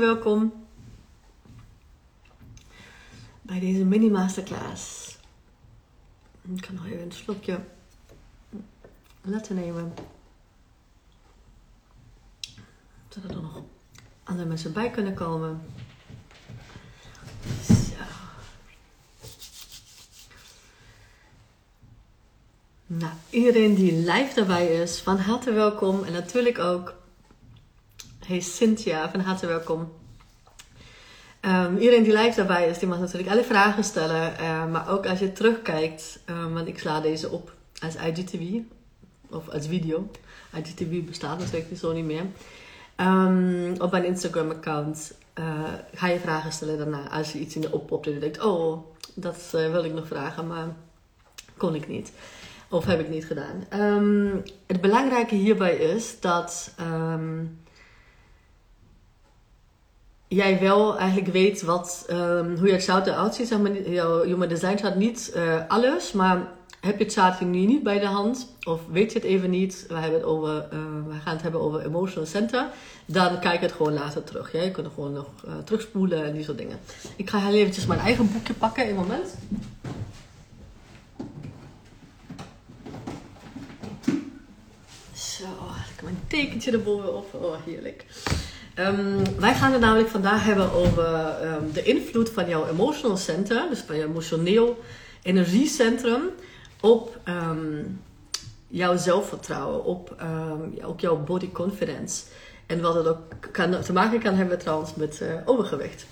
welkom bij deze mini masterclass. Ik kan nog even een slokje laten nemen. Zodat er nog andere mensen bij kunnen komen. Zo. Nou, iedereen die live daarbij is, van harte welkom. En natuurlijk ook Hey Cynthia, van harte welkom. Um, iedereen die live daarbij is, die mag natuurlijk alle vragen stellen. Uh, maar ook als je terugkijkt, um, want ik sla deze op als IGTV of als video. IGTV bestaat natuurlijk zo niet meer. Um, op mijn Instagram account uh, ga je vragen stellen daarna. Als je iets in de oppopt en je denkt, oh, dat uh, wil ik nog vragen, maar kon ik niet. Of heb ik niet gedaan. het belangrijke hierbij is dat jij wel eigenlijk weet wat, um, hoe je chart eruit ziet. Zeg jouw Human Design chart niet uh, alles, maar heb je het chart nu niet bij de hand of weet je het even niet, we, hebben het over, uh, we gaan het hebben over Emotional Center, dan kijk het gewoon later terug. Ja? Je kunt er gewoon nog uh, terugspoelen en die soort dingen. Ik ga heel eventjes mijn eigen boekje pakken een moment. Zo, ik mijn tekentje erbovenop. Oh, heerlijk. Um, wij gaan het namelijk vandaag hebben over um, de invloed van jouw emotional center, dus van je emotioneel energiecentrum, op um, jouw zelfvertrouwen, op ook jouw body confidence. En wat het ook kan, te maken kan hebben trouwens met uh, overgewicht.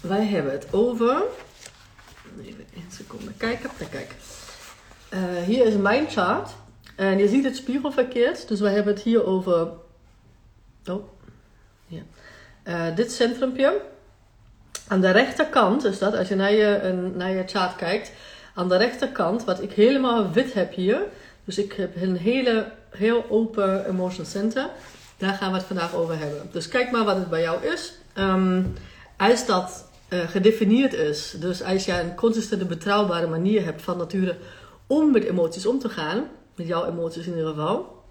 wij hebben het over. Even een seconde kijken. Kijk. Uh, hier is mijn chart. En je ziet het spiegelverkeerd. Dus we hebben het hier over. Oh, ja. Uh, dit centrumpje. Aan de rechterkant is dat, als je naar je, naar je chart kijkt. Aan de rechterkant, wat ik helemaal wit heb hier. Dus ik heb een hele, heel open emotional center. Daar gaan we het vandaag over hebben. Dus kijk maar wat het bij jou is. Um, als dat uh, gedefinieerd is, dus als je een consistente, betrouwbare manier hebt van nature om met emoties om te gaan, met jouw emoties in ieder geval,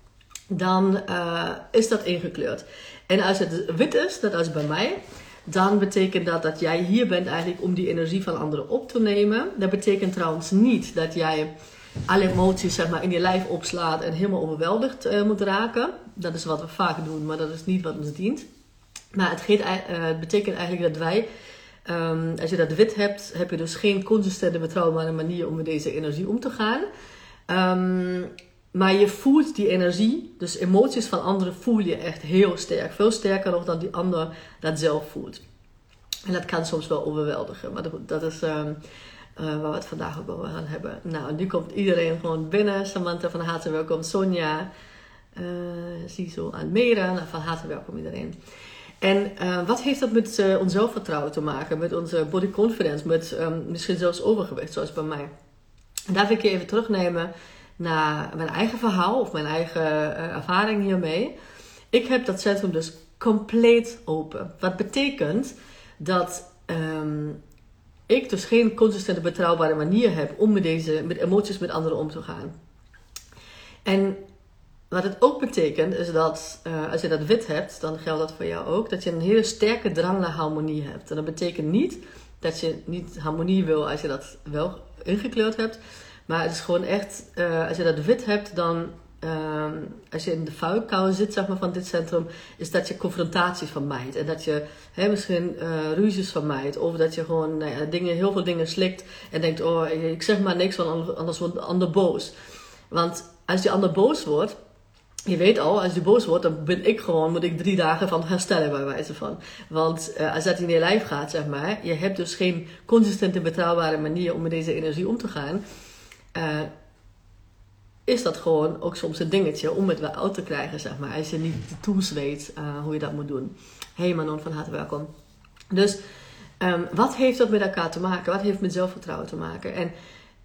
dan uh, is dat ingekleurd. En als het wit is, dat is bij mij, dan betekent dat dat jij hier bent eigenlijk om die energie van anderen op te nemen. Dat betekent trouwens niet dat jij alle emoties zeg maar, in je lijf opslaat en helemaal overweldigd uh, moet raken. Dat is wat we vaak doen, maar dat is niet wat ons dient. Maar het, uh, het betekent eigenlijk dat wij, um, als je dat wit hebt, heb je dus geen consistente, betrouwbare manier om met deze energie om te gaan. Um, maar je voelt die energie, dus emoties van anderen voel je echt heel sterk. Veel sterker nog dan die ander dat zelf voelt. En dat kan soms wel overweldigen, maar dat, is um, uh, waar we het vandaag ook over gaan hebben. Nou, nu komt iedereen gewoon binnen. Samantha van harte welkom, Sonja, uh, Zizo, Almere, nou, van harte welkom iedereen. En uh, wat heeft dat met ons zelfvertrouwen te maken, met onze body confidence, met um, misschien zelfs overgewicht, zoals bij mij? Daar wil ik je even terugnemen naar mijn eigen verhaal of mijn eigen uh, ervaring hiermee. Ik heb dat centrum dus compleet open. Wat betekent dat um, ik dus geen consistente, betrouwbare manier heb om met, deze, met emoties met anderen om te gaan. En wat het ook betekent is dat uh, als je dat wit hebt, dan geldt dat voor jou ook, dat je een hele sterke drang naar harmonie hebt. En dat betekent niet dat je niet harmonie wil als je dat wel ingekleurd hebt. Maar het is gewoon echt, uh, als je dat wit hebt, dan uh, als je in de vuilkou zit zeg maar, van dit centrum, is dat je confrontaties vermijdt. En dat je misschien uh, ruzies vermijdt. Of dat je gewoon nou dingen, heel veel dingen slikt en denkt, oh ik zeg maar niks, want anders wordt de ander boos. Want als die ander boos wordt, je weet al, als je boos wordt, dan ben ik gewoon, moet ik drie dagen van herstellen bij wijze van. Want uh, als dat in je lijf gaat, zeg maar, je hebt dus geen consistente, betrouwbare manier om met deze energie om te gaan. Uh, is dat gewoon ook soms een dingetje om het wel uit te krijgen, zeg maar. Als je niet de tools weet uh, hoe je dat moet doen. Hey Manon, van harte welkom. Dus um, wat heeft dat met elkaar te maken? Wat heeft met zelfvertrouwen te maken? En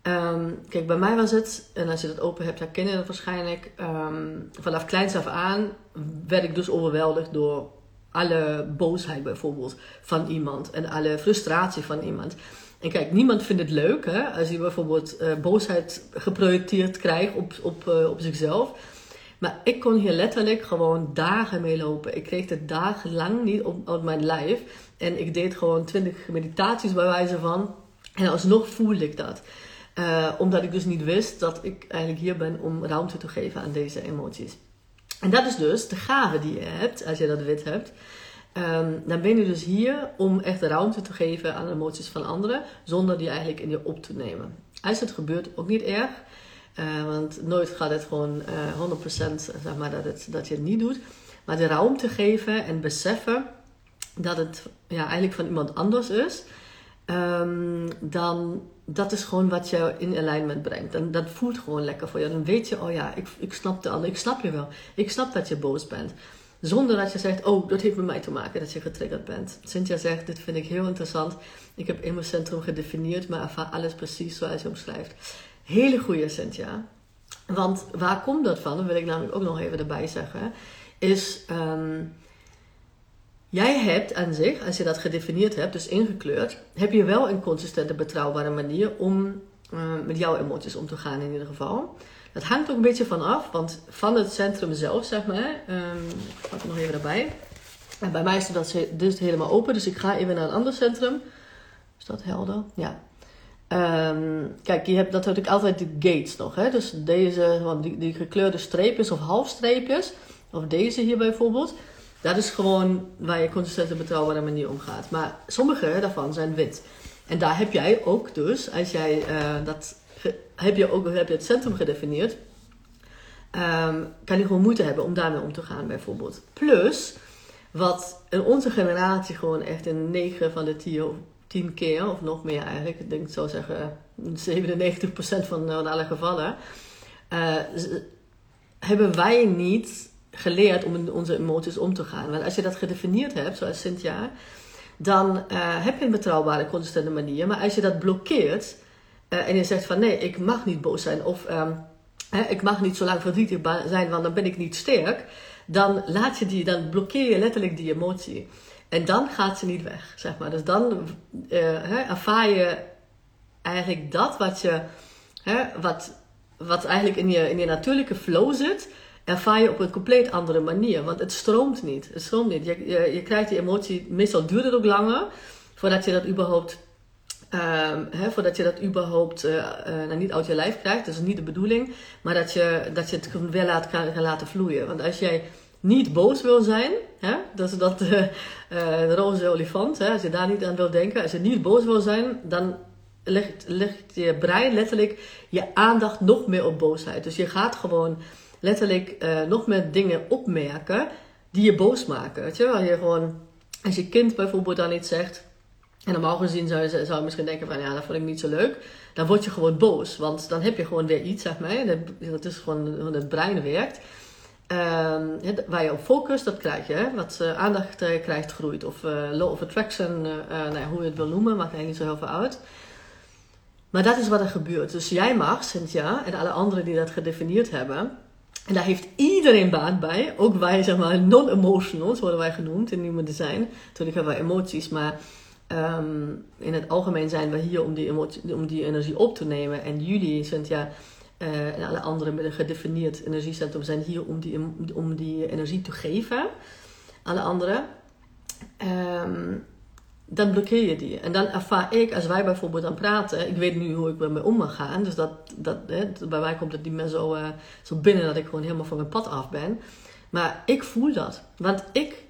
Um, kijk, bij mij was het, en als je dat open hebt, herken je dat waarschijnlijk. Um, vanaf kleins af aan werd ik dus overweldigd door alle boosheid bijvoorbeeld van iemand en alle frustratie van iemand. En kijk, niemand vindt het leuk hè, als je bijvoorbeeld uh, boosheid geprojecteerd krijgt op, op, uh, op zichzelf. Maar ik kon hier letterlijk gewoon dagen mee lopen. Ik kreeg het dagenlang niet op, op mijn lijf. En ik deed gewoon 20 meditaties bij wijze van. En alsnog voelde ik dat. Uh, omdat ik dus niet wist dat ik eigenlijk hier ben om ruimte te geven aan deze emoties. En dat is dus de gave die je hebt, als je dat wit hebt. Um, dan ben je dus hier om echt ruimte te geven aan emoties van anderen, zonder die eigenlijk in je op te nemen. Als het gebeurt, ook niet erg. Uh, want nooit gaat het gewoon uh, 100% zeg maar, dat, het, dat je het niet doet. Maar de ruimte geven en beseffen dat het ja, eigenlijk van iemand anders is. Um, dan dat is gewoon wat je in alignment brengt. En dat voelt gewoon lekker voor je. Dan weet je, oh ja, ik, ik snap de ander. Ik snap je wel. Ik snap dat je boos bent. Zonder dat je zegt, oh, dat heeft met mij te maken dat je getriggerd bent. Cynthia zegt, dit vind ik heel interessant. Ik heb centrum gedefinieerd, maar ervaar alles precies zoals je omschrijft. Hele goede Cynthia. Want waar komt dat van? Dat wil ik namelijk ook nog even erbij zeggen. Is, um, jij hebt aan zich, als je dat gedefinieerd hebt, dus ingekleurd, heb je wel een consistente, betrouwbare manier om uh, met jouw emoties om te gaan in ieder geval. Dat hangt ook een beetje van af, want van het centrum zelf, zeg maar. Um, ik pak het nog even erbij. En bij mij is dat dus helemaal open, dus ik ga even naar een ander centrum. Is dat helder? Ja. Um, kijk, je hebt natuurlijk altijd de gates nog. Hè? Dus deze, want die, die gekleurde streepjes of halfstreepjes, of deze hier bijvoorbeeld. Dat is gewoon waar je consistent en betrouwbare manier omgaat. Maar sommige daarvan zijn wit. En daar heb jij ook dus, als jij uh, dat heb je ook heb je het centrum gedefinieerd, um, kan je gewoon moeite hebben om daarmee om te gaan, bijvoorbeeld. Plus, wat in onze generatie gewoon echt in 9 van de 10, 10 keer, of nog meer eigenlijk, ik denk ik zou zeggen 97% van, van alle gevallen, uh, hebben wij niet geleerd om in onze emoties om te gaan. Want als je dat gedefinieerd hebt, zoals Cynthia, dan uh, heb je een betrouwbare, consistente manier. Maar als je dat blokkeert, uh, en je zegt van nee, ik mag niet boos zijn of um, hè, ik mag niet zo lang verdrietig zijn, want dan ben ik niet sterk. Dan laat je die, dan blokkeer je letterlijk die emotie. En dan gaat ze niet weg, zeg maar. Dus dan uh, hè, ervaar je eigenlijk dat wat je, hè, wat, wat eigenlijk in je, in je natuurlijke flow zit, ervaar je op een compleet andere manier. Want het stroomt niet. Het stroomt niet. Je, je, krijgt die emotie, meestal duurt het ook langer voordat je dat überhaupt hè, voordat je dat überhaupt uh, uh, nou, niet uit je lijf krijgt. Dat is niet de bedoeling. Maar dat je, dat je het weer laat, kan, laten vloeien. Want als jij niet boos wil zijn, hè, dat is dat uh, de roze olifant, hè, als je daar niet aan wil denken. Als je niet boos wil zijn, dan legt, legt je brein letterlijk je aandacht nog meer op boosheid. Dus je gaat gewoon letterlijk nog meer dingen opmerken die je boos maken. Weet je? Je gewoon, als je kind bijvoorbeeld dan iets zegt en normaal gezien zou je, zou je misschien denken van ja, dat vond ik niet zo leuk. Dan word je gewoon boos. Want dan heb je gewoon weer iets, zeg maar. Dat is gewoon hoe het brein werkt. Um, waar je op focust, dat krijg je. Wat uh, aandacht uh, krijgt, groeit. Of uh, law of attraction, nou ja, hoe je het wil noemen, maakt eigenlijk niet zo heel veel uit. Maar dat is wat er gebeurt. Dus jij mag, Cynthia, en alle anderen die dat gedefinieerd hebben. En daar heeft iedereen baat bij. Ook wij, zeg maar, non-emotionals worden wij genoemd in Human Design. Natuurlijk hebben wij emoties, maar Um, in het algemeen zijn we hier om die, om die energie op te nemen. En jullie, Cynthia uh, en alle anderen met een gedefinieerd energiecentrum zijn hier om die, om die energie te geven. Alle anderen. Um, dan blokkeer je die. En dan ervaar ik, als wij bijvoorbeeld aan praten, ik weet nu hoe ik ermee om mag gaan. Dus dat, dat, hè, bij mij komt het niet meer zo, uh, zo binnen dat ik gewoon helemaal van mijn pad af ben. Maar ik voel dat. Want ik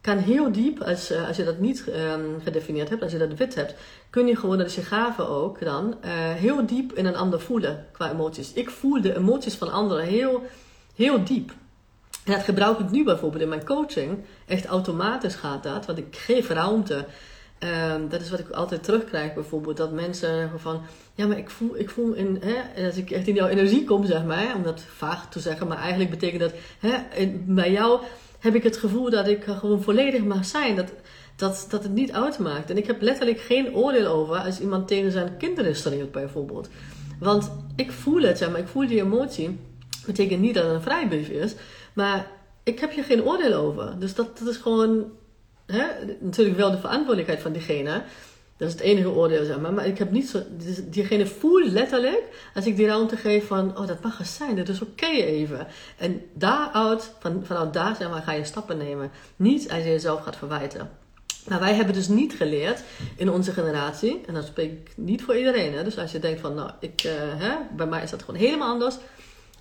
kan heel diep, als, uh, als je dat niet um, gedefinieerd hebt, als je dat wit hebt, kun je gewoon, dat is je gave ook dan, uh, heel diep in een ander voelen qua emoties. Ik voel de emoties van anderen heel, heel diep. En dat gebruik ik nu bijvoorbeeld in mijn coaching. Echt automatisch gaat dat, want ik geef ruimte. Um, dat is wat ik altijd terugkrijg bijvoorbeeld. Dat mensen van, ja maar ik voel, ik voel in, hè, als ik echt in jouw energie kom zeg maar, om dat vaag te zeggen. Maar eigenlijk betekent dat, hè, bij jou heb ik het gevoel dat ik gewoon volledig mag zijn. Dat, dat, dat het niet uitmaakt. En ik heb letterlijk geen oordeel over als iemand tegen zijn kinderen schreeuwt, bijvoorbeeld. Want ik voel het, zeg maar, ik voel die emotie. Betekent niet dat het een vrijbrief is, maar ik heb hier geen oordeel over. Dus dat, dat is gewoon hè, natuurlijk wel de verantwoordelijkheid van diegene. Dat is het enige oordeel, zeg maar. Maar ik heb niet zo... dus Diegene voelt letterlijk, als ik die ruimte geef van... Oh, dat mag er zijn, dat is oké even. En daaruit, van, vanuit daar, zeg maar, ga je stappen nemen. Niet als je jezelf gaat verwijten. Maar wij hebben dus niet geleerd in onze generatie, en dat spreek ik niet voor iedereen. Hè? Dus als je denkt van, nou, ik, uh, hè, bij mij is dat gewoon helemaal anders,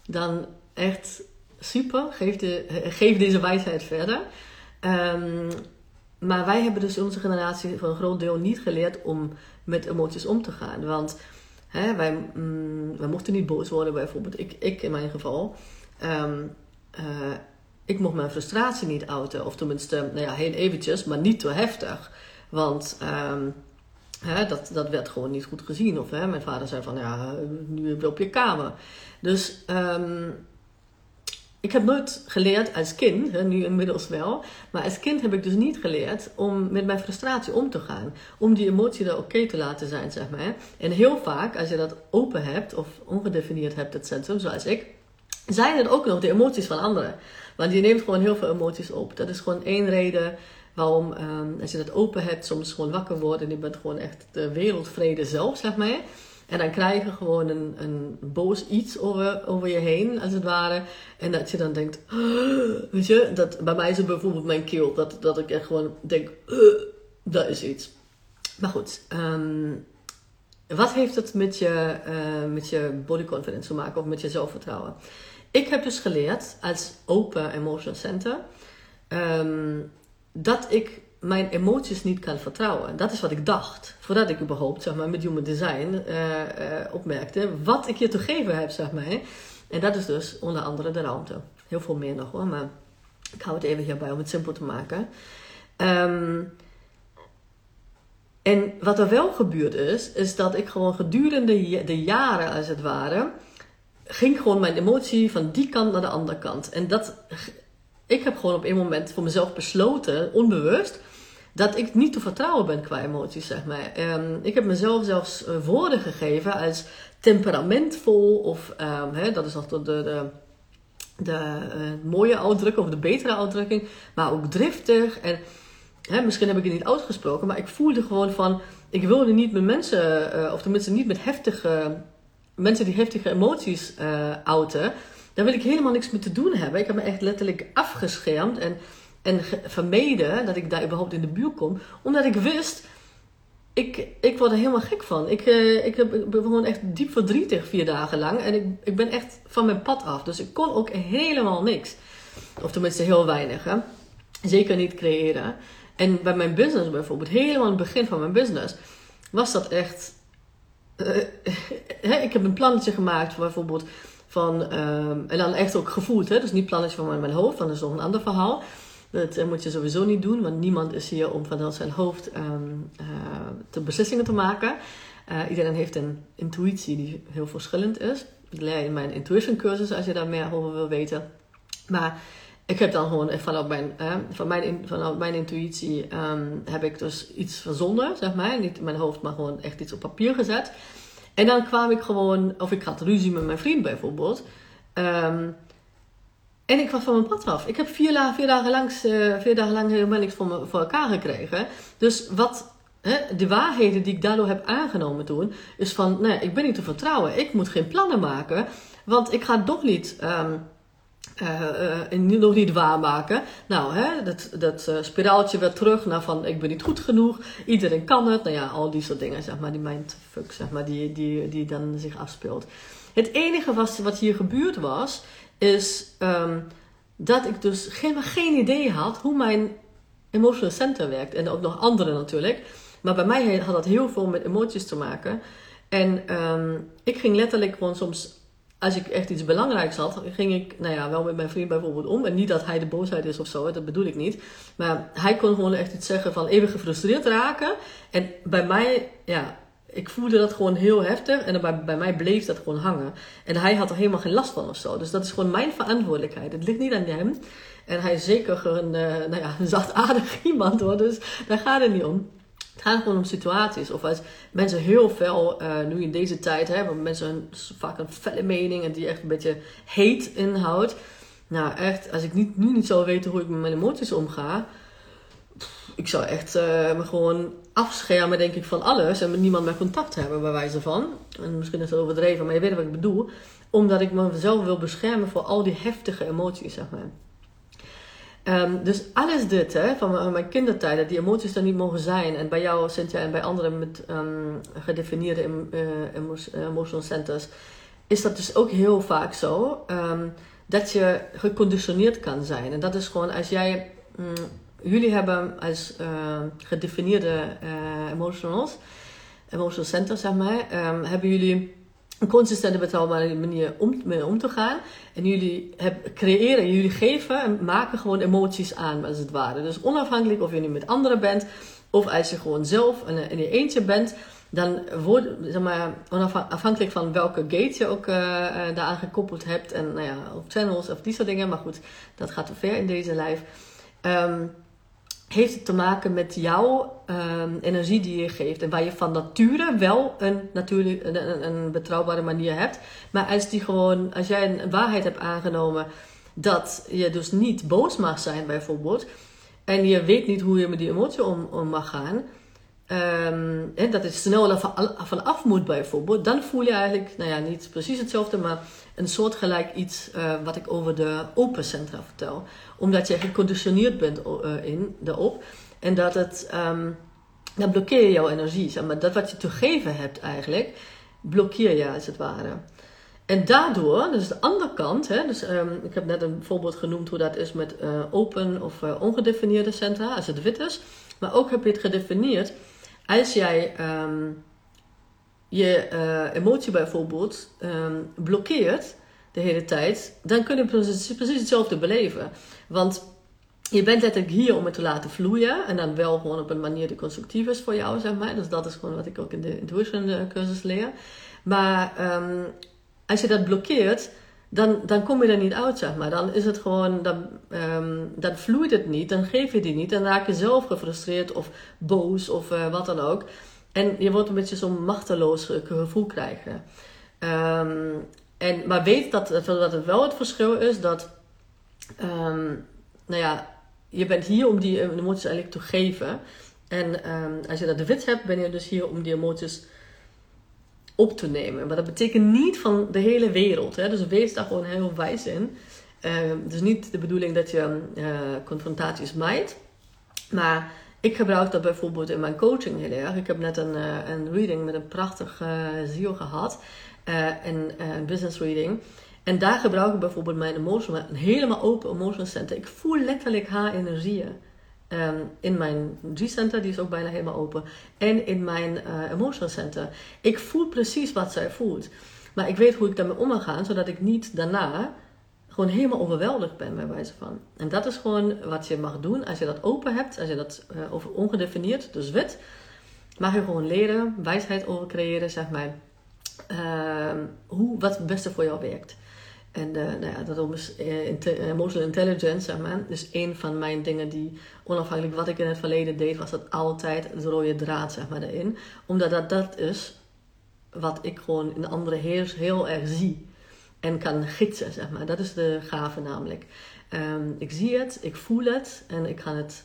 dan echt super, geef, de, geef deze wijsheid verder. Um, maar wij hebben dus onze generatie voor een groot deel niet geleerd om met emoties om te gaan. Want hè, wij, mm, mochten niet boos worden, bijvoorbeeld. Ik, ik in mijn geval. Um, uh, ik mocht mijn frustratie niet uiten. Of tenminste, nou ja, heel eventjes, maar niet te heftig. Want um, hè, dat, dat werd gewoon niet goed gezien. Of hè, mijn vader zei van, ja, nu op je kamer. Dus ik heb nooit geleerd als kind, hè, nu inmiddels wel, maar als kind heb ik dus niet geleerd om met mijn frustratie om te gaan. Om die emotie er oké te laten zijn, zeg maar. En heel vaak, als je dat open hebt of ongedefinieerd hebt, het centrum, zoals ik, zijn het ook nog de emoties van anderen. Want je neemt gewoon heel veel emoties op. Dat is gewoon één reden waarom, um, als je dat open hebt, soms gewoon wakker wordt en je bent gewoon echt de wereldvrede zelf, zeg maar. En dan krijg je gewoon een, een boos iets over, over je heen, als het ware. En dat je dan denkt, weet je, dat, bij mij is het bijvoorbeeld mijn keel. Dat, dat ik echt gewoon denk, dat is iets. Maar goed, um, wat heeft het met je, uh, met je body confidence te maken of met je zelfvertrouwen? Ik heb dus geleerd als open emotion center um, dat ik mijn emoties niet kan vertrouwen. Dat is wat ik dacht. Voordat ik überhaupt zeg maar, met human design uh, uh, opmerkte wat ik je te geven heb. Zeg maar. En dat is dus onder andere de ruimte. Heel veel meer nog hoor, maar ik hou het even hierbij om het simpel te maken. Um, en wat er wel gebeurd is, is dat ik gewoon gedurende de jaren als het ware, ging gewoon mijn emotie van die kant naar de andere kant. En dat, ik heb gewoon op een moment voor mezelf besloten, onbewust, dat ik niet te vertrouwen ben qua emoties, zeg maar. Um, ik heb mezelf zelfs uh, woorden gegeven als temperamentvol of, um, hè, dat is nog de, de, de, uh, mooie uitdrukking of de betere uitdrukking, maar ook driftig. En hè, misschien heb ik het niet uitgesproken, maar ik voelde gewoon van, ik wilde niet met mensen, uh, of tenminste niet met heftige, mensen die heftige emoties outen. Daar wil ik helemaal niks mee te doen hebben. Ik heb me echt letterlijk afgeschermd en en vermeden dat ik daar überhaupt in de buurt kom. Omdat ik wist, ik, ik word er helemaal gek van. Ik, uh, ik, heb, ben gewoon echt diep verdrietig vier dagen lang. En ik, ik ben echt van mijn pad af. Dus ik kon ook helemaal niks. Of tenminste heel weinig. Hè? Zeker niet creëren. En bij mijn business bijvoorbeeld, helemaal het begin van mijn business, was dat echt. Uh, ik heb een plannetje gemaakt, bijvoorbeeld van. Uh, en dan echt ook gevoeld, hè? dus niet plannetje van mijn hoofd, dat is nog een ander verhaal. Dat uh, moet je sowieso niet doen, want niemand is hier om vanuit zijn hoofd um, uh, te beslissingen te maken. Uh, iedereen heeft een intuïtie die heel verschillend is. Ik leer in mijn intuition cursus als je daar meer over wil weten. Maar ik heb dan gewoon vanuit mijn, van mijn, vanuit mijn intuïtie um, heb ik dus iets verzonnen, zeg maar. Niet in mijn hoofd, maar gewoon echt iets op papier gezet. En dan kwam ik gewoon, of ik had ruzie met mijn vriend bijvoorbeeld. Um, en ik was van mijn pad af. Ik heb vier, dagen, vier, dagen, langs, uh, vier dagen lang helemaal niks voor, voor elkaar gekregen. Dus wat hè, de waarheden die ik daardoor heb aangenomen toen, is van, nee, ik ben niet te vertrouwen. Ik moet geen plannen maken, want ik ga toch niet, um, uh, uh, nog niet waarmaken. Nou, hè, dat, dat spiraaltje weer terug naar van, ik ben niet goed genoeg, iedereen kan het. Nou ja, al die soort dingen, zeg maar, die mindfuck, zeg maar, die, die, die dan zich afspeelt. Het enige was, wat hier gebeurd was, is um, dat ik dus geen, geen idee had hoe mijn emotional center werkt. En ook nog andere natuurlijk. Maar bij mij had dat heel veel met emoties te maken. En um, ik ging letterlijk gewoon soms, als ik echt iets belangrijks had, ging ik, nou ja, wel met mijn vriend bijvoorbeeld om. En niet dat hij de boosheid is of zo, dat bedoel ik niet. Maar hij kon gewoon echt iets zeggen van even gefrustreerd raken. En bij mij, ja, ik voelde dat gewoon heel heftig en bij, bij mij bleef dat gewoon hangen. En hij had er helemaal geen last van of zo. Dus dat is gewoon mijn verantwoordelijkheid. Het ligt niet aan hem. En hij is zeker een, uh, nou ja, zachtaardig iemand hoor. Dus daar gaat het niet om. Het gaat gewoon om situaties. Of als mensen heel fel, uh, nu in deze tijd, hebben mensen een, vaak een felle mening en die echt een beetje hate inhoudt. Nou echt, als ik niet, nu niet zou weten hoe ik met mijn emoties omga, ik zou echt uh, me gewoon afschermen, denk ik, van alles en met niemand meer contact hebben, bij wijze van. En misschien is het overdreven, maar je weet wat ik bedoel. Omdat ik mezelf wil beschermen voor al die heftige emoties, zeg maar. Um, dus alles dit, hè, van mijn kindertijden, die emoties er niet mogen zijn. En bij jou, Cynthia, en bij anderen met um, gedefinieerde uh, emotional centers, is dat dus ook heel vaak zo. Um, dat je geconditioneerd kan zijn. En dat is gewoon als jij. Jullie hebben als uh, gedefinieerde uh, emotionals, emotional centers, zeg maar, hebben jullie een consistente, betrouwbare manier om, mee om te gaan. En jullie creëren, jullie geven en maken gewoon emoties aan, als het ware. Dus onafhankelijk of je nu met anderen bent, of als je gewoon zelf in, in je eentje bent, dan wordt, zeg maar, onafhankelijk van welke gate je ook uh, daaraan gekoppeld hebt, en nou ja, of channels of die soort dingen, maar goed, dat gaat te ver in deze live. Um, heeft het te maken met jouw um, energie die je geeft. En waar je van nature wel een, natuurlijk, een, een, betrouwbare manier hebt. Maar als, die gewoon, als jij een waarheid hebt aangenomen dat je dus niet boos mag zijn bijvoorbeeld. En je weet niet hoe je met die emotie om, om mag gaan. Um, dat het snel van, van af moet bijvoorbeeld. Dan voel je eigenlijk, nou ja, niet precies hetzelfde, maar een soortgelijk iets uh, wat ik over de open centra vertel. Omdat je geconditioneerd bent uh, in, daarop. En dat het, um, dan blokkeer je jouw energie. Zeg maar. Dat wat je te geven hebt eigenlijk, blokkeer je als het ware. En daardoor, dus de andere kant, hè, dus, um, ik heb net een voorbeeld genoemd hoe dat is met uh, open of ongedefinieerde centra, als het wit is. Maar ook heb je het gedefinieerd als jij um, je uh, emotie bijvoorbeeld um, blokkeert de hele tijd, dan kun je precies, precies hetzelfde beleven. Want je bent letterlijk hier om het te laten vloeien. En dan wel gewoon op een manier die constructief is voor jou, zeg maar. Dus dat is gewoon wat ik ook in de intuition eh, cursus leer. Maar um, als je dat blokkeert, dan, dan kom je er niet uit, zeg maar. Dan is het gewoon, dan, um, dan vloeit het niet, dan geef je die niet. Dan raak je zelf gefrustreerd of boos of uh, wat dan ook. En je wordt een beetje zo'n machteloos gevoel krijgen. Um, en, maar weet dat, dat het wel het verschil is dat, um, nou ja, je bent hier om die emoties eigenlijk te geven. En als je dat de wit hebt, ben je dus hier om die emoties op te nemen. Maar dat betekent niet van de hele wereld. Hè? Dus wees daar gewoon heel wijs in. Uh, is niet de bedoeling dat je uh, confrontaties mijdt. Maar ik gebruik dat bijvoorbeeld in mijn coaching heel erg. Ik heb net een, uh, een reading met een prachtig ziel gehad. een, een business reading. En daar gebruik ik bijvoorbeeld mijn emotion, een helemaal open emotion center. Ik voel letterlijk haar energieën. Um, in mijn G-center, die is ook bijna helemaal open. En in mijn uh, emotional center. Ik voel precies wat zij voelt. Maar ik weet hoe ik daarmee om ga, zodat ik niet daarna gewoon helemaal overweldigd ben bij wijze van. En dat is gewoon wat je mag doen als je dat open hebt, als je dat uh, over ongedefinieerd, dus wit, mag je gewoon leren, wijsheid over creëren, zeg maar. Uh, hoe, wat het beste voor jou werkt. En uh, nou ja, dat is uh, emotional intelligence, zeg maar. Dus een van mijn dingen die, onafhankelijk wat ik in het verleden deed, was dat altijd de rode draad, zeg maar, erin. Omdat dat, dat is wat ik gewoon in anderen heel, heel erg zie. En kan gidsen, zeg maar. Dat is de gave namelijk. Um, ik zie het, ik voel het en ik kan het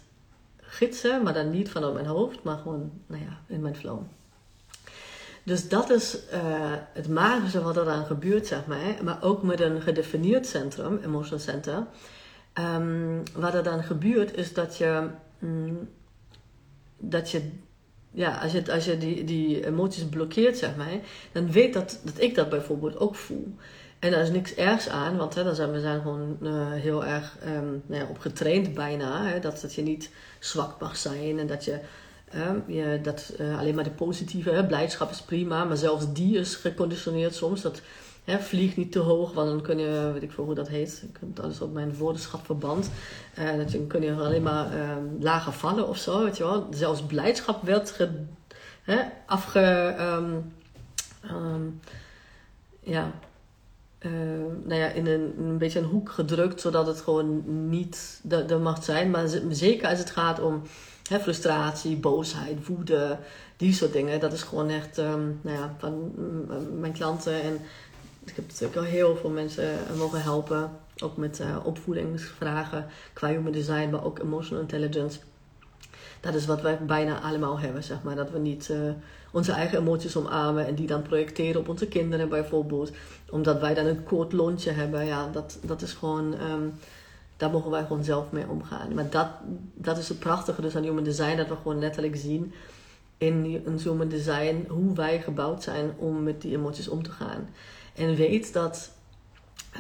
gidsen, maar dan niet vanuit mijn hoofd, maar gewoon, nou ja, in mijn flow. Dus dat is uh, het magische wat er dan gebeurt, zeg maar. Maar ook met een gedefinieerd centrum, emotional center. Um, wat er dan gebeurt is dat je, mm, dat je ja, als je, als je die, die emoties blokkeert, zeg maar, dan weet dat, dat ik dat bijvoorbeeld ook voel. En daar is niks ergs aan, want hè, dan zijn we zijn gewoon uh, heel erg um, nou ja, op getraind bijna. Hè, dat, dat je niet zwak mag zijn en dat je je, dat, uh, alleen maar de positieve hè, blijdschap is prima, maar zelfs die is geconditioneerd soms. Dat hè, vliegt niet te hoog, want dan kun je, weet ik veel hoe dat heet, heb alles op mijn woordenschap verband. Uh, dat je, kun je alleen maar uh, lager vallen of zo, weet je wel. Zelfs blijdschap werd ge, afge. Ja, uh, nou ja, in een, beetje een hoek gedrukt, zodat het gewoon niet de, mag zijn. Maar zeker als het gaat om hè, frustratie, boosheid, woede, die soort dingen. Dat is gewoon echt um, nou ja, van mijn klanten. En ik heb natuurlijk al heel veel mensen mogen helpen. Ook met uh, opvoedingsvragen qua human design, maar ook emotional intelligence. Dat is wat wij bijna allemaal hebben, zeg maar. Dat we niet uh, onze eigen emoties omarmen en die dan projecteren op onze kinderen bijvoorbeeld. Omdat wij dan een kort lontje hebben. Ja, dat, dat is gewoon... Um, daar mogen wij gewoon zelf mee omgaan. Maar dat, dat is het prachtige dus aan human design. Dat we gewoon letterlijk zien in een human design hoe wij gebouwd zijn om met die emoties om te gaan. En weet dat...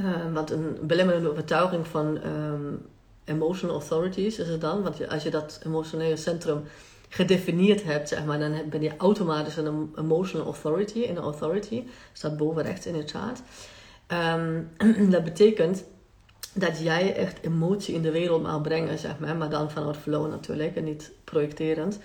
Uh, wat een belemmerende overtuiging van... Um, emotional authorities is het dan. Want als je dat emotionele centrum gedefinieerd hebt, zeg maar, dan ben je automatisch een emotional authority. In een authority staat boven rechts in het chart. Um, dat betekent dat jij echt emotie in de wereld mag brengen, zeg maar, maar dan vanuit flow natuurlijk en niet projecterend.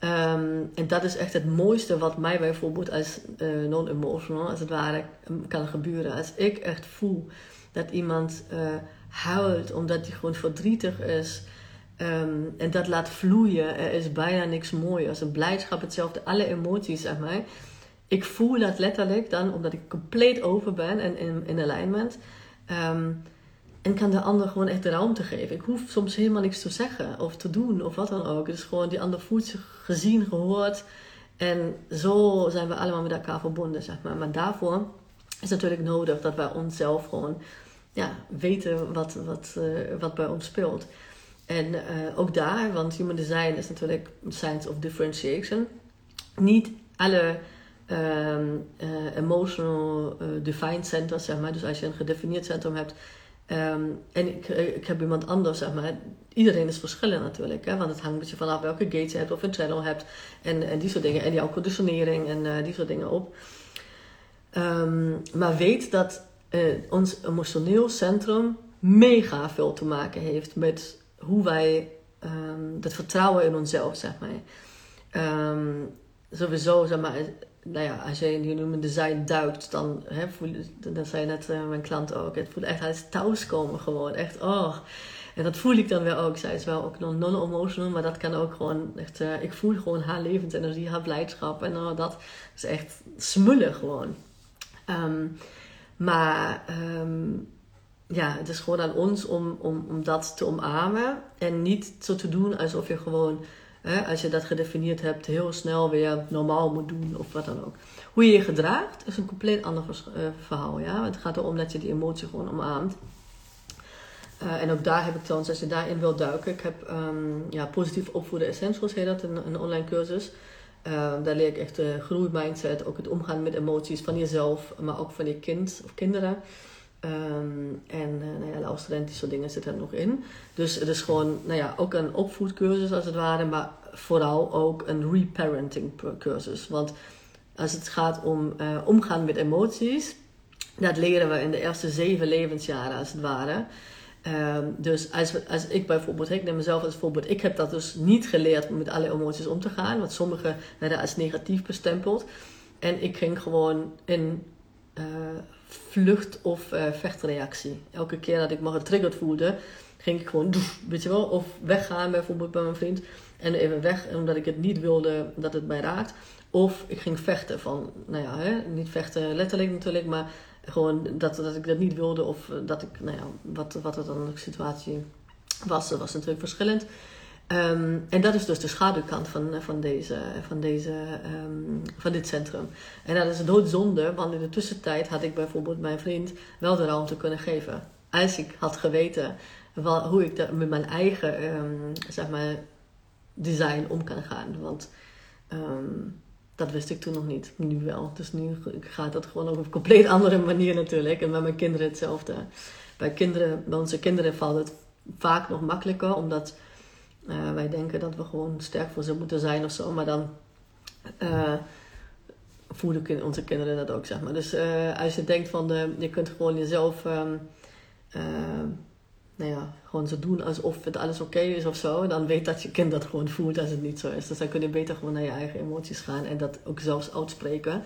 Um, en dat is echt het mooiste wat mij bijvoorbeeld als uh, non-emotional, als het ware, kan gebeuren. Als ik echt voel dat iemand uh, huilt omdat hij gewoon verdrietig is. Um, en dat laat vloeien. Er is bijna niks moois. Als een blijdschap hetzelfde. Alle emoties, zeg maar. Ik voel dat letterlijk dan, omdat ik compleet over ben en in, in alignment. Um, en kan de ander gewoon echt de ruimte geven. Ik hoef soms helemaal niks te zeggen of te doen of wat dan ook. Dus gewoon die ander voelt zich gezien, gehoord. En zo zijn we allemaal met elkaar verbonden, zeg maar. Maar daarvoor is natuurlijk nodig dat wij onszelf gewoon ja, weten wat, wat, uh, wat bij ons speelt. En uh, ook daar, want human design is natuurlijk science of differentiation. Niet alle um, uh, emotional defined centers, zeg maar. Dus als je een gedefinieerd centrum hebt. Um, en ik, ik heb iemand anders, zeg maar. Iedereen is verschillend natuurlijk. Hè? Want het hangt een beetje vanaf welke gates je hebt of een channel hebt. En, en die soort dingen. En jouw conditionering en die soort dingen op. Um, maar weet dat ons emotioneel centrum mega veel te maken heeft met hoe wij um, het vertrouwen in onszelf, zeg maar. Um, sowieso, zeg maar, nou ja, als je in human design duikt, dan hè, voel dat zei net uh, mijn klant ook, het voelt echt als thuiskomen gewoon, echt, oh. En dat voel ik dan weer ook. Zij is wel ook non-emotional, maar dat kan ook gewoon echt, ik voel gewoon haar levensenergie, haar blijdschap en uh, dat is echt smullen gewoon. Um, maar um, ja, het is gewoon aan ons om, om, om dat te omarmen. En niet zo te doen alsof je gewoon, hè, als je dat gedefinieerd hebt, heel snel weer normaal moet doen of wat dan ook. Hoe je je gedraagt is een compleet ander uh, verhaal. Ja? Het gaat erom dat je die emotie gewoon omarmt. Uh, en ook daar heb ik trouwens, als je daarin wil duiken, ik heb um, ja, positief opvoeden essentials, heet dat, een, een online cursus. Uh, daar leer ik echt de groeimindset, ook het omgaan met emoties van jezelf, maar ook van je kind of kinderen. Um, en uh, nou ja, luisterend, die soort dingen zitten er nog in. Dus het is gewoon, nou ja, ook een opvoedcursus als het ware, maar vooral ook een reparenting cursus. Want als het gaat om uh, omgaan met emoties, dat leren we in de eerste zeven levensjaren als het ware. Um, dus als, als ik bijvoorbeeld, ik neem mezelf als voorbeeld, ik heb dat dus niet geleerd om met alle emoties om te gaan, want sommige werden als negatief bestempeld. En ik ging gewoon in uh, vlucht- of uh, vechtreactie. Elke keer dat ik me getriggerd voelde, ging ik gewoon, weet je wel, of weggaan bijvoorbeeld bij mijn vriend. En even weg, omdat ik het niet wilde dat het mij raakt. Of ik ging vechten van, nou ja, hè, niet vechten letterlijk natuurlijk, maar gewoon dat, dat ik dat niet wilde of dat ik, nou ja, wat, wat er dan de situatie was, was natuurlijk verschillend. Um, en dat is dus de schaduwkant van, van, deze, van, deze, um, van dit centrum. En dat is doodzonde, want in de tussentijd had ik bijvoorbeeld mijn vriend wel de ruimte kunnen geven. Als ik had geweten hoe ik met mijn eigen um, zeg maar, design om kan gaan. Want dat wist ik toen nog niet. Nu wel. Dus nu gaat dat gewoon op een compleet andere manier natuurlijk. En bij mijn kinderen hetzelfde. Bij, kinderen, bij onze kinderen valt het vaak nog makkelijker. Omdat uh, wij denken dat we gewoon sterk voor ze moeten zijn of zo. Maar dan uh, onze kinderen dat ook, zeg maar. Dus uh, als je denkt van, de, je kunt gewoon jezelf... Um, nou ja, gewoon zo doen alsof het alles oké is of zo. Dan weet dat je kind dat gewoon voelt als het niet zo is. Dus dan kun je beter gewoon naar je eigen emoties gaan en dat ook zelfs uitspreken.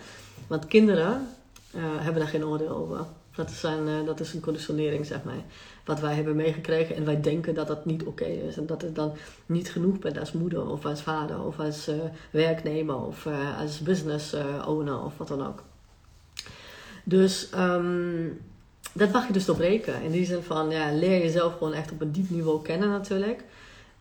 Want kinderen uh, hebben daar geen oordeel over. Dat is, een, uh, dat is een conditionering, zeg maar. Wat wij hebben meegekregen en wij denken dat dat niet oké is. En dat het dan niet genoeg bent als moeder of als vader of als uh, werknemer of als business owner of wat dan ook. Dus um, dat mag je dus doorbreken. In die zin van, ja, leer jezelf gewoon echt op een diep niveau kennen natuurlijk.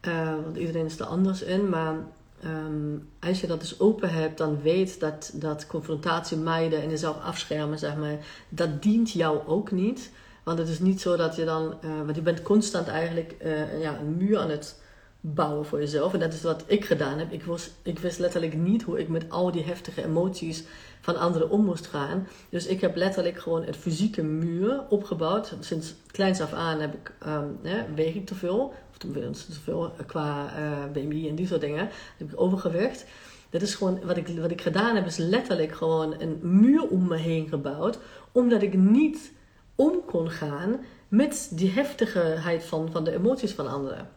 Uh, want iedereen is er anders in. Maar ehm, als je dat dus open hebt, dan weet dat, dat confrontatie mijden en jezelf afschermen, zeg maar, dat dient jou ook niet. Want het is niet zo dat je dan, uh, want je bent constant eigenlijk uh, ja, een muur aan het bouwen voor jezelf. En dat is wat ik gedaan heb. Ik, was, ik wist letterlijk niet hoe ik met al die heftige emoties van anderen om moest gaan. Dus ik heb letterlijk gewoon een fysieke muur opgebouwd. Sinds kleins af aan heb ik, um, weeg ik te veel. Of te veel qua uh, eh, BMI en die soort dingen. heb ik overgewicht. Dat is gewoon, wat ik, wat ik gedaan heb, is letterlijk gewoon een muur om me heen gebouwd. Omdat ik niet om kon gaan met die heftigheid van, van de emoties van anderen.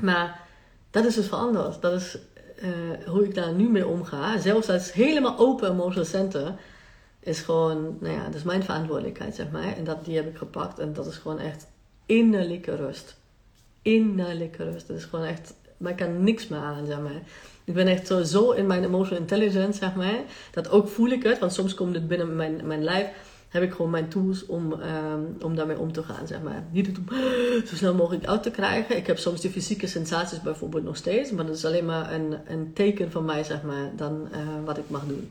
Maar dat is dus veranderd. Dat is uh, hoe ik daar nu mee omga. Zelfs als helemaal open emotional center is gewoon, nou ja, dat is mijn verantwoordelijkheid, zeg maar. En dat, die heb ik gepakt en dat is gewoon echt innerlijke rust. Innerlijke rust. Dat is gewoon echt, maar ik kan niks meer aan, zeg maar. Ik ben echt zo, zo in mijn emotional intelligence, zeg maar. Dat ook voel ik het, want soms komt het binnen mijn, mijn lijf heb ik gewoon mijn tools om, um, om daarmee om te gaan, zeg maar. Niet om zo snel mogelijk uit te krijgen. Ik heb soms die fysieke sensaties bijvoorbeeld nog steeds, maar dat is alleen maar een, een teken van mij, zeg maar, dan uh, wat ik mag doen.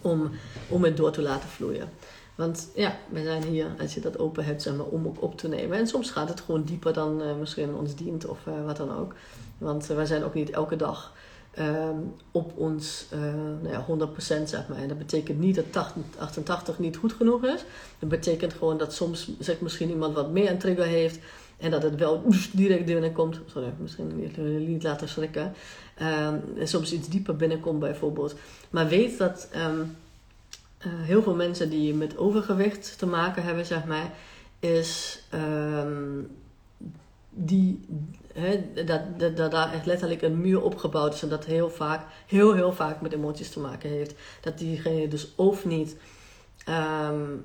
Om, om het door te laten vloeien. Want ja, we zijn hier, als je dat open hebt, zeg maar, om ook op te nemen. En soms gaat het gewoon dieper dan uh, misschien ons dient of uh, wat dan ook. Want wij zijn ook niet elke dag um, op ons uh, nou ja, 100% zeg maar. En dat betekent niet dat 80, 88 niet goed genoeg is. Dat betekent gewoon dat soms zegt misschien iemand wat meer een trigger heeft. En dat het wel direct binnenkomt. Sorry, misschien niet, laten schrikken. Um, en soms iets dieper binnenkomt bijvoorbeeld. Maar weet dat um, uh, heel veel mensen die met overgewicht te maken hebben, zeg maar, is die, dat, dat, dat, daar echt letterlijk een muur opgebouwd is en dat heel vaak, heel heel vaak met emoties te maken heeft. Dat diegene dus of niet, um,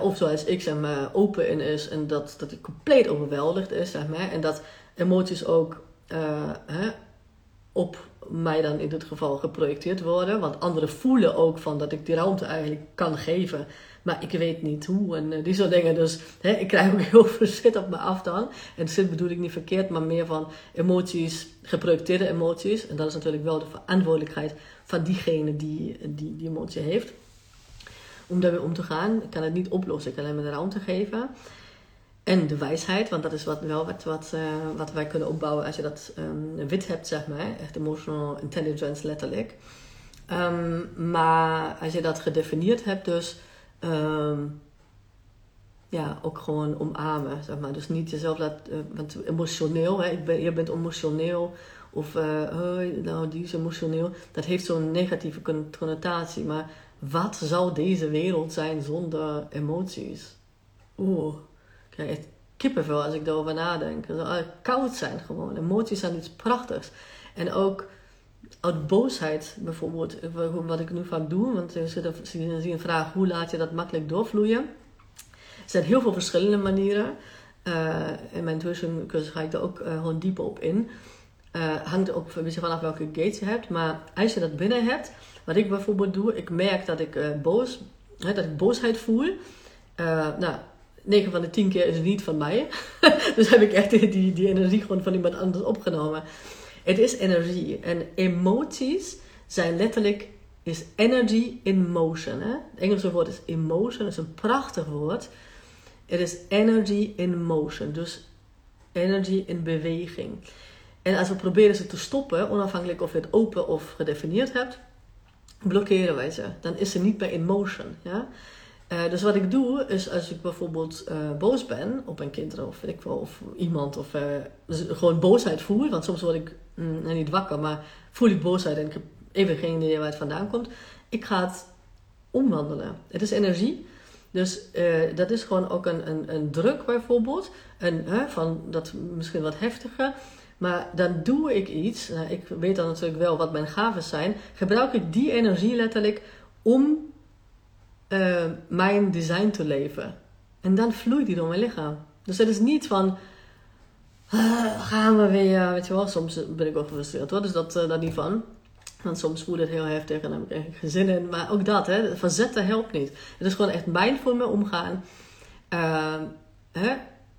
of zoals ik zeg maar, open in is en dat, dat hij compleet overweldigd is, zeg maar. En dat emoties ook uh, hè, op mij dan in dit geval geprojecteerd worden. Want anderen voelen ook van dat ik die ruimte eigenlijk kan geven. Maar ik weet niet hoe en uh, die soort dingen. Dus hè, ik krijg ook heel veel zit op me af dan. En zit bedoel ik niet verkeerd, maar meer van emoties, geprojecteerde emoties. En dat is natuurlijk wel de verantwoordelijkheid van diegene die die, die emotie heeft. Om daarmee om te gaan. Ik kan het niet oplossen, ik kan alleen maar de ruimte geven. En de wijsheid, want dat is wat, wel wat, wat, uh, wat wij kunnen opbouwen als je dat um, wit hebt, zeg maar. Echt emotional intelligence, letterlijk. Um, maar als je dat gedefinieerd hebt, dus um, ja, ook gewoon omarmen, zeg maar. Dus niet jezelf laten, uh, want emotioneel, hè, ik ben, je bent emotioneel of oh, nou, die is emotioneel. Dat heeft zo'n negatieve connotatie. Maar wat zou deze wereld zijn zonder emoties? Oeh, ik krijg kippenvel als ik daarover nadenk. Het zou koud zijn gewoon. Emoties zijn iets prachtigs. En ook uit boosheid bijvoorbeeld, wat ik nu vaak doe, want er zit een, vraag hoe laat je dat makkelijk doorvloeien. Er zijn heel veel verschillende manieren. Uh, in mijn tuition cursus ga ik er ook uh, gewoon dieper op in. Hangt ook een beetje vanaf welke gates je hebt. Maar als je dat binnen hebt, wat ik bijvoorbeeld doe, ik merk dat ik boos, hè, dat ik boosheid voel. nou, 9 van de 10 keer is het niet van mij. dus heb ik echt die, die energie gewoon van iemand anders opgenomen. Het is energie. En emoties zijn letterlijk is energy in motion. Hè? Het Engelse woord is emotion, dat is een prachtig woord. Het is energy in motion, dus energy in beweging. En als we proberen ze te stoppen, onafhankelijk of je het open of gedefinieerd hebt, blokkeren wij ze. Dan is ze niet meer in motion. Ja? Uh, dus wat ik doe, is als ik bijvoorbeeld uh, boos ben op een kind of ik wel, of iemand, of uh, gewoon boosheid voel, want soms word ik mm, niet wakker, maar voel ik boosheid en ik heb even geen idee waar het vandaan komt. Ik ga het omwandelen. Het is energie. Dus dat is gewoon ook een, een, een druk bijvoorbeeld. En, van dat misschien wat heftiger. Maar dan doe ik iets. Nou, ik weet dan natuurlijk wel wat mijn gaven zijn. Gebruik ik die energie letterlijk om uh, mijn design te leven. En dan vloeit die door mijn lichaam. Dus het is niet van, gaan we weer, weet je wel, soms ben ik ook gefrustreerd hoor, dus dat, uh, niet van. Want soms voelt het heel heftig en dan heb ik geen zin in. Maar ook dat, hè, verzetten helpt niet. Het is gewoon echt mindful mee omgaan. hè,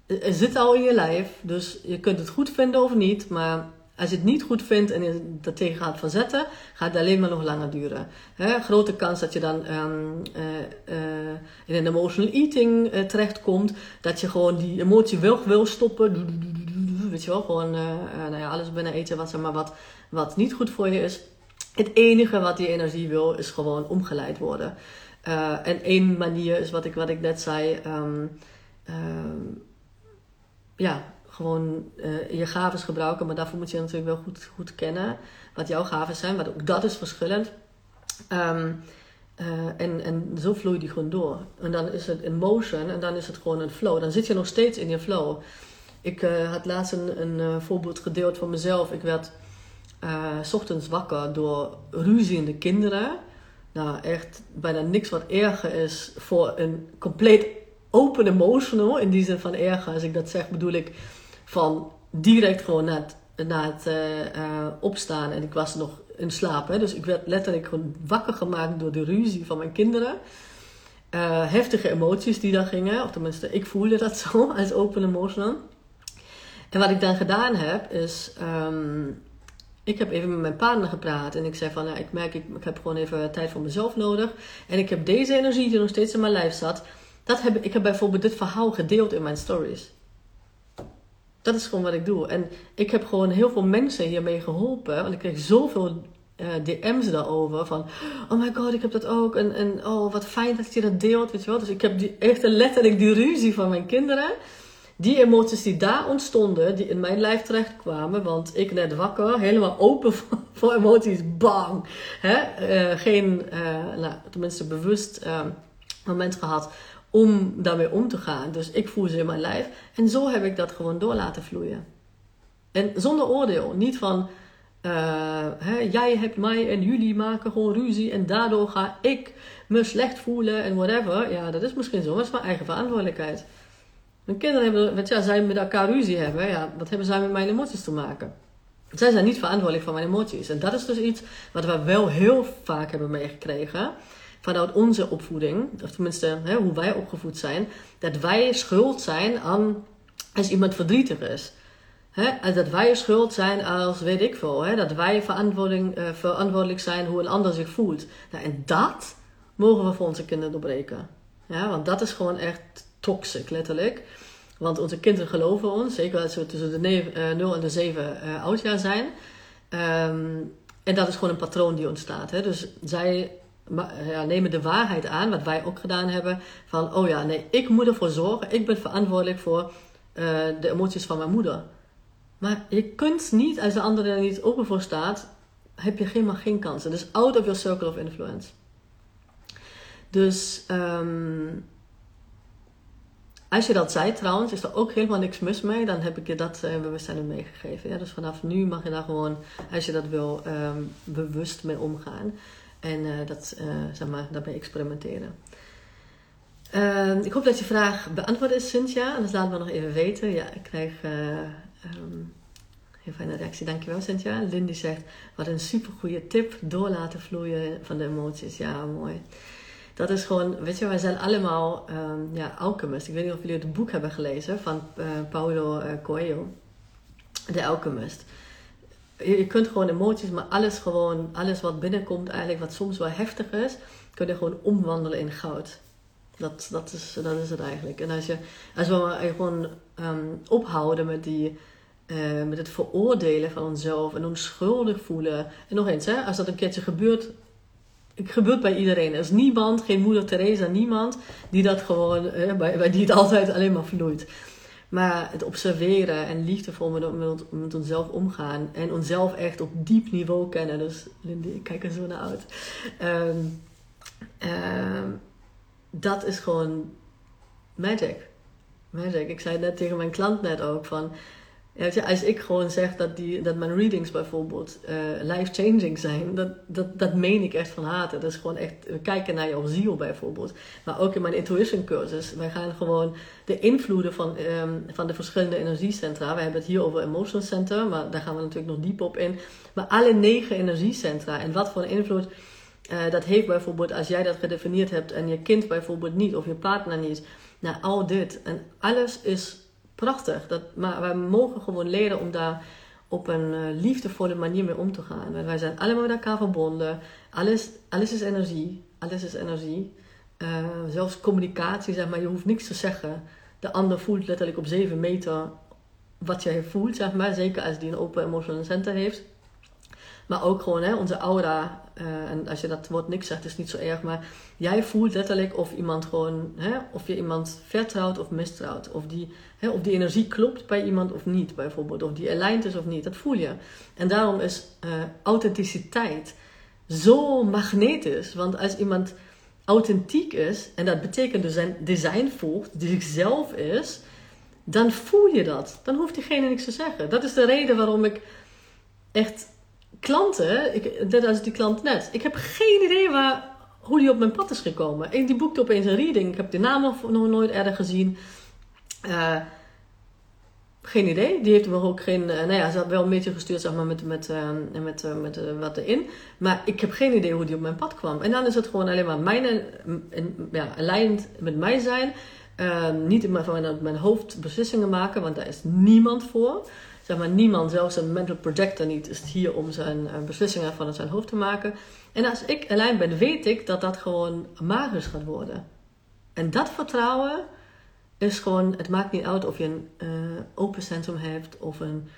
het zit al in je lijf. Dus je kunt het goed vinden of niet. Maar als je het niet goed vindt en je er tegen gaat verzetten, gaat het alleen maar nog langer duren. Grote kans dat je dan um, uh, uh, in een emotional eating uh, terechtkomt. Dat je gewoon die emotie wel wil stoppen. Weet je wel, gewoon nou ja, alles binnen eten wat, maar, wat, wat niet goed voor je is. Het enige wat die energie wil, is gewoon omgeleid worden. en één manier is wat ik, wat ik net zei. Um, um, ja, gewoon uh, je gaven gebruiken. Maar daarvoor moet je natuurlijk wel goed, goed kennen wat jouw gaven zijn. Want ook dat is verschillend. Um, uh, en, en zo vloeit die gewoon door. En dan is het in motion en dan is het gewoon een flow. Dan zit je nog steeds in je flow. Ik uh, had laatst een, een voorbeeld gedeeld van mezelf. Ik werd s ochtends wakker door ruziende kinderen. Nou, echt bijna niks wat erger is voor een compleet open emotional. In die zin van erger. Als ik dat zeg, bedoel ik van direct gewoon na het, het uh, opstaan. En ik was nog in slaap. Hè, dus ik werd letterlijk gewoon wakker gemaakt door de ruzie van mijn kinderen. Uh, heftige emoties die daar gingen. Of tenminste, ik voelde dat zo als open emotional. En wat ik dan gedaan heb, is... Um, ik heb even met mijn partner gepraat en ik zei van, ja, ik merk, ik, ik heb gewoon even tijd voor mezelf nodig. En ik heb deze energie die nog steeds in mijn lijf zat. Dat heb, ik heb bijvoorbeeld dit verhaal gedeeld in mijn stories. Dat is gewoon wat ik doe. En ik heb gewoon heel veel mensen hiermee geholpen. Want ik kreeg zoveel uh, DM's daarover. Van, oh my god, ik heb dat ook. En, en oh, wat fijn dat je dat deelt, weet je wel. Dus ik heb die, echt letterlijk die ruzie van mijn kinderen. Die emoties die daar ontstonden, die in mijn lijf terechtkwamen. Want ik net wakker, helemaal open voor, emoties, bang. Hè? Uh, geen, uh, nou, tenminste bewust moment gehad om daarmee om te gaan. Dus ik voel ze in mijn lijf. En zo heb ik dat gewoon door laten vloeien. En zonder oordeel. Niet van, uh, hè, jij hebt mij en jullie maken gewoon ruzie en daardoor ga ik me slecht voelen en whatever. Ja, dat is misschien zo, maar dat is mijn eigen verantwoordelijkheid. Mijn kinderen hebben, want ja, zij met elkaar ruzie hebben, ja, wat hebben zij met mijn emoties te maken? Zij zijn niet verantwoordelijk voor mijn emoties. En dat is dus iets wat we wel heel vaak hebben meegekregen vanuit onze opvoeding, of tenminste hè, hoe wij opgevoed zijn, dat wij schuld zijn aan als iemand verdrietig is. Hè? Dat wij schuld zijn als weet ik veel. Hè? Dat wij verantwoording, uh, verantwoordelijk zijn hoe een ander zich voelt. Nou, en dat mogen we voor onze kinderen doorbreken. Ja, want dat is gewoon echt toxic, letterlijk. Want onze kinderen geloven ons, zeker als we tussen de 0 uh, en de 7 uh, eh, oud jaar zijn. Um, en dat is gewoon een patroon die ontstaat. Hè? Dus zij ja, nemen de waarheid aan, wat wij ook gedaan hebben. Van, oh ja, nee, ik moet ervoor zorgen. Ik ben verantwoordelijk voor uh, de emoties van mijn moeder. Maar je kunt niet, als de andere er niet open voor staat, heb je helemaal geen kansen. Dus out of your circle of influence. Dus um, als je dat zei trouwens, is er ook helemaal niks mis mee. Dan heb ik je dat uh, bewustzijn meegegeven. Ja? Dus vanaf nu mag je daar gewoon, als je dat wil, um, bewust mee omgaan. En uh, dat, uh, zeg maar, daarbij experimenteren. Uh, ik hoop dat je vraag beantwoord is, Cynthia. Anders laat me nog even weten. Ja, ik krijg um, heel fijne reactie. Dankjewel, Cynthia. Lindy zegt, wat een supergoeie tip. Door laten vloeien van de emoties. Ja, mooi. Dat is gewoon, weet je, wij zijn allemaal um, ja, alchemist. Ik weet niet of jullie het boek hebben gelezen van uh, Paulo Coelho. De Alchemist je kunt gewoon emoties, maar alles gewoon, alles wat binnenkomt eigenlijk, wat soms wel heftig is, kun je gewoon omwandelen in goud. Dat, dat, is, dat is het eigenlijk. En als, je, als we gewoon um, ophouden met, die, uh, met het veroordelen van onszelf en ons schuldig voelen. En nog eens, hè, als dat een keertje gebeurt, het gebeurt bij iedereen. Er is niemand, geen moeder Teresa, niemand die dat gewoon, uh, bij, bij die het altijd alleen maar vloeit. Maar het observeren en liefdevol met, met, met onszelf omgaan. En onszelf echt op diep niveau kennen. Dus Lindy, ik kijk er zo naar uit. Um, dat is gewoon magic. Magic. Ik zei net tegen mijn klant net ook van als ik gewoon zeg dat, die, dat mijn readings bijvoorbeeld uh, life-changing zijn, dat, dat, dat meen ik echt van harte. Dat is gewoon echt, kijken naar jouw ziel bijvoorbeeld. Maar ook in mijn intuition cursus, wij gaan gewoon de invloeden van, um, van de verschillende energiecentra. We hebben het hier over Emotion Center, maar daar gaan we natuurlijk nog diep op in. Maar alle negen energiecentra en wat voor invloed uh, dat heeft bijvoorbeeld als jij dat gedefinieerd hebt en je kind bijvoorbeeld niet of je partner niet. Nou, al dit. En alles is prachtig. Dat, maar wij mogen gewoon leren om daar op een uh, liefdevolle manier mee om te gaan. wij zijn allemaal met elkaar verbonden. Alles, alles is energie. Alles is energie. Uh, zelfs communicatie, zeg maar, je hoeft niks te zeggen. De ander voelt letterlijk op 7 meter wat jij voelt, zeg maar. Zeker als die een open emotional center heeft. Maar ook gewoon hè, onze aura. Uh, en als je dat woord niks zegt, is niet zo erg. Maar jij voelt letterlijk of iemand gewoon, hè, of je iemand vertrouwt of mistrouwt. Of die, hè, of die energie klopt bij iemand of niet, bijvoorbeeld. Of die aligned is of niet. Dat voel je. En daarom is uh, authenticiteit zo magnetisch. Want als iemand authentiek is, en dat betekent dus zijn design volgt, die zichzelf is, dan voel je dat. Dan hoeft diegene niks te zeggen. Dat is de reden waarom ik echt klanten, ik, net als die klant net, ik heb geen idee waar, hoe die op mijn pad is gekomen. Die boekte opeens een reading. Ik heb die naam nog, nooit eerder gezien. Uh, geen idee. Die heeft me ook geen. Uh, nou ja, ze had wel een beetje gestuurd, zeg maar, met, met, uh, met, uh, met wat erin. Maar ik heb geen idee hoe die op mijn pad kwam. En dan is het gewoon alleen maar mijn. ja, aligned met mij zijn. niet in mijn, mijn hoofd beslissingen maken, want daar is niemand voor zeg maar, niemand, zelfs een mental projector niet, is hier om zijn uh, beslissingen van zijn hoofd te maken. En als ik alleen ben, weet ik dat dat gewoon magisch gaat worden. En dat vertrouwen is gewoon, het maakt niet uit of je een uh, open centrum hebt of een,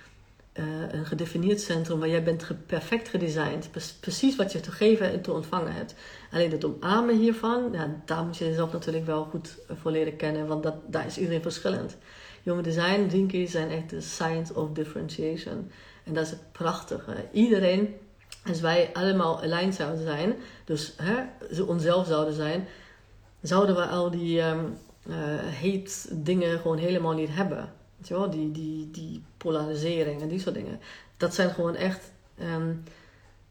uh, een gedefinieerd centrum waar jij bent perfect gedesigned. Precies wat je te geven en te ontvangen hebt. Alleen het omarmen hiervan, ja, daar moet je jezelf natuurlijk wel goed voor leren kennen, want dat, daar is iedereen verschillend. Human design, Dinky, zijn echt de science of differentiation. En dat is het prachtige. Iedereen, als wij allemaal aligned zouden zijn, dus hè, ze onszelf zouden zijn, zouden we al die um, hate dingen gewoon helemaal niet hebben. Je wel? Die, die, die polarisering en die soort dingen. Dat zijn gewoon echt um,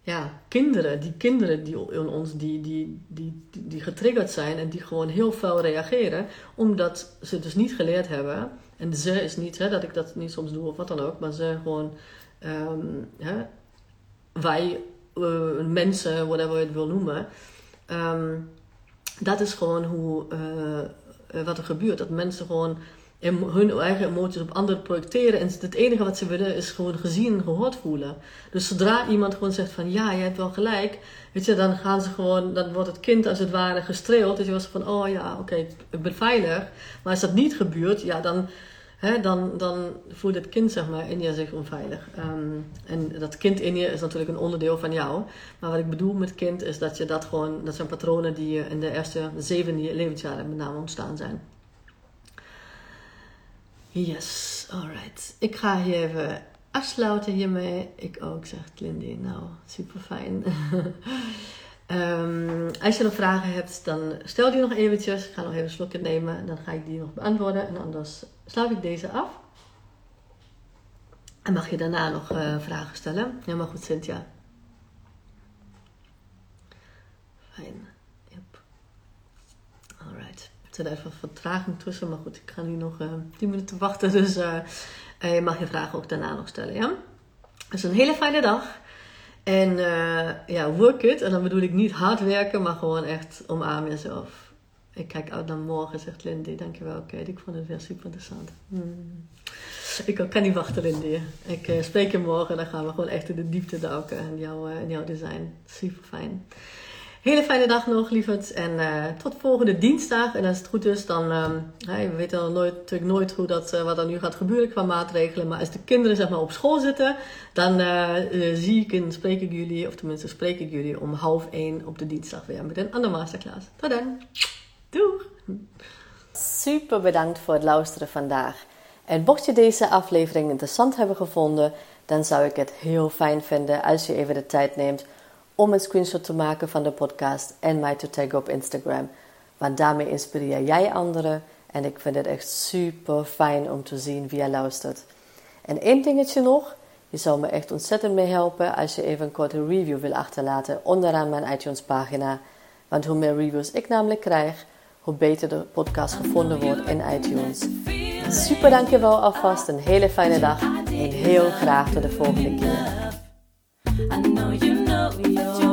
ja, kinderen, die kinderen die in ons die, die, die, die, die getriggerd zijn en die gewoon heel fel reageren, omdat ze dus niet geleerd hebben en ze is niet hè, dat ik dat niet soms doe of wat dan ook, maar ze gewoon, um, hè, wij, uh, mensen, whatever je het wil noemen, um, dat is gewoon hoe, uh, wat er gebeurt. Dat mensen gewoon hun eigen emoties op anderen projecteren. En het enige wat ze willen is gewoon gezien en gehoord voelen. Dus zodra iemand gewoon zegt van ja, je hebt wel gelijk. Weet je, dan gaan ze gewoon, dan wordt het kind als het ware gestreeld. Dus je was van oh ja, oké, ik ben veilig. Maar als dat niet gebeurt, ja, dan hè, dan, dan voelt het kind zeg maar, in je zich onveilig. Um, en dat kind in je is natuurlijk een onderdeel van jou. Maar wat ik bedoel met kind is dat je dat gewoon, dat zijn patronen die je in de eerste zeven levensjaren met name ontstaan zijn. Yes, alright. Ik ga hier even afsluiten hiermee. Ik ook, zegt Lindy. Nou, super fijn. Um, als je nog vragen hebt, dan stel die nog eventjes. Ik ga nog even een slokje nemen en dan ga ik die nog beantwoorden. En anders sluit ik deze af. En mag je daarna nog uh, vragen stellen. Helemaal goed, Cynthia. Fijn. Alright. Er zit even vertraging tussen, maar goed, ik ga nu nog uh, eh, 10 minuten wachten. Dus uh, je mag je vragen ook daarna nog stellen, ja? Dus een hele fijne dag. En ja, work it. En dan bedoel ik niet hard werken, maar gewoon echt omarm jezelf. Ik kijk uit naar morgen, zegt Lindy. Dankjewel, Oké, Ik vond het weer super interessant. Hmm. Ik kan niet wachten, Lindy. Ik spreek je morgen. Dan gaan we gewoon echt in de diepte duiken in jouw, uh, jouw design. Super fijn. Hele fijne dag nog, lieverd. En uh, tot volgende dinsdag. En als het goed is, dan... Um, we weten nooit, natuurlijk nooit hoe dat, uh, wat er nu gaat gebeuren qua maatregelen. Maar als de kinderen zeg maar, op school zitten, dan uh, zie ik en spreek ik jullie... Of tenminste spreek ik jullie om half één op de dinsdag weer met een andere masterclass. Tot dan. Doeg! Super bedankt voor het luisteren vandaag. En mocht je deze aflevering interessant hebben gevonden... dan zou ik het heel fijn vinden als je even de tijd neemt om een screenshot te maken van de podcast en mij te taggen op Instagram. Want daarmee inspireer jij anderen en ik vind het echt super fijn om te zien wie jij luistert. En één dingetje nog. Je zou me echt ontzettend mee helpen als je even een korte review wil achterlaten onderaan mijn iTunes pagina. Want hoe meer reviews ik namelijk krijg, hoe beter de podcast gevonden wordt in iTunes. Super dankjewel alvast, een hele fijne dag en heel graag tot de volgende keer. I know you know you're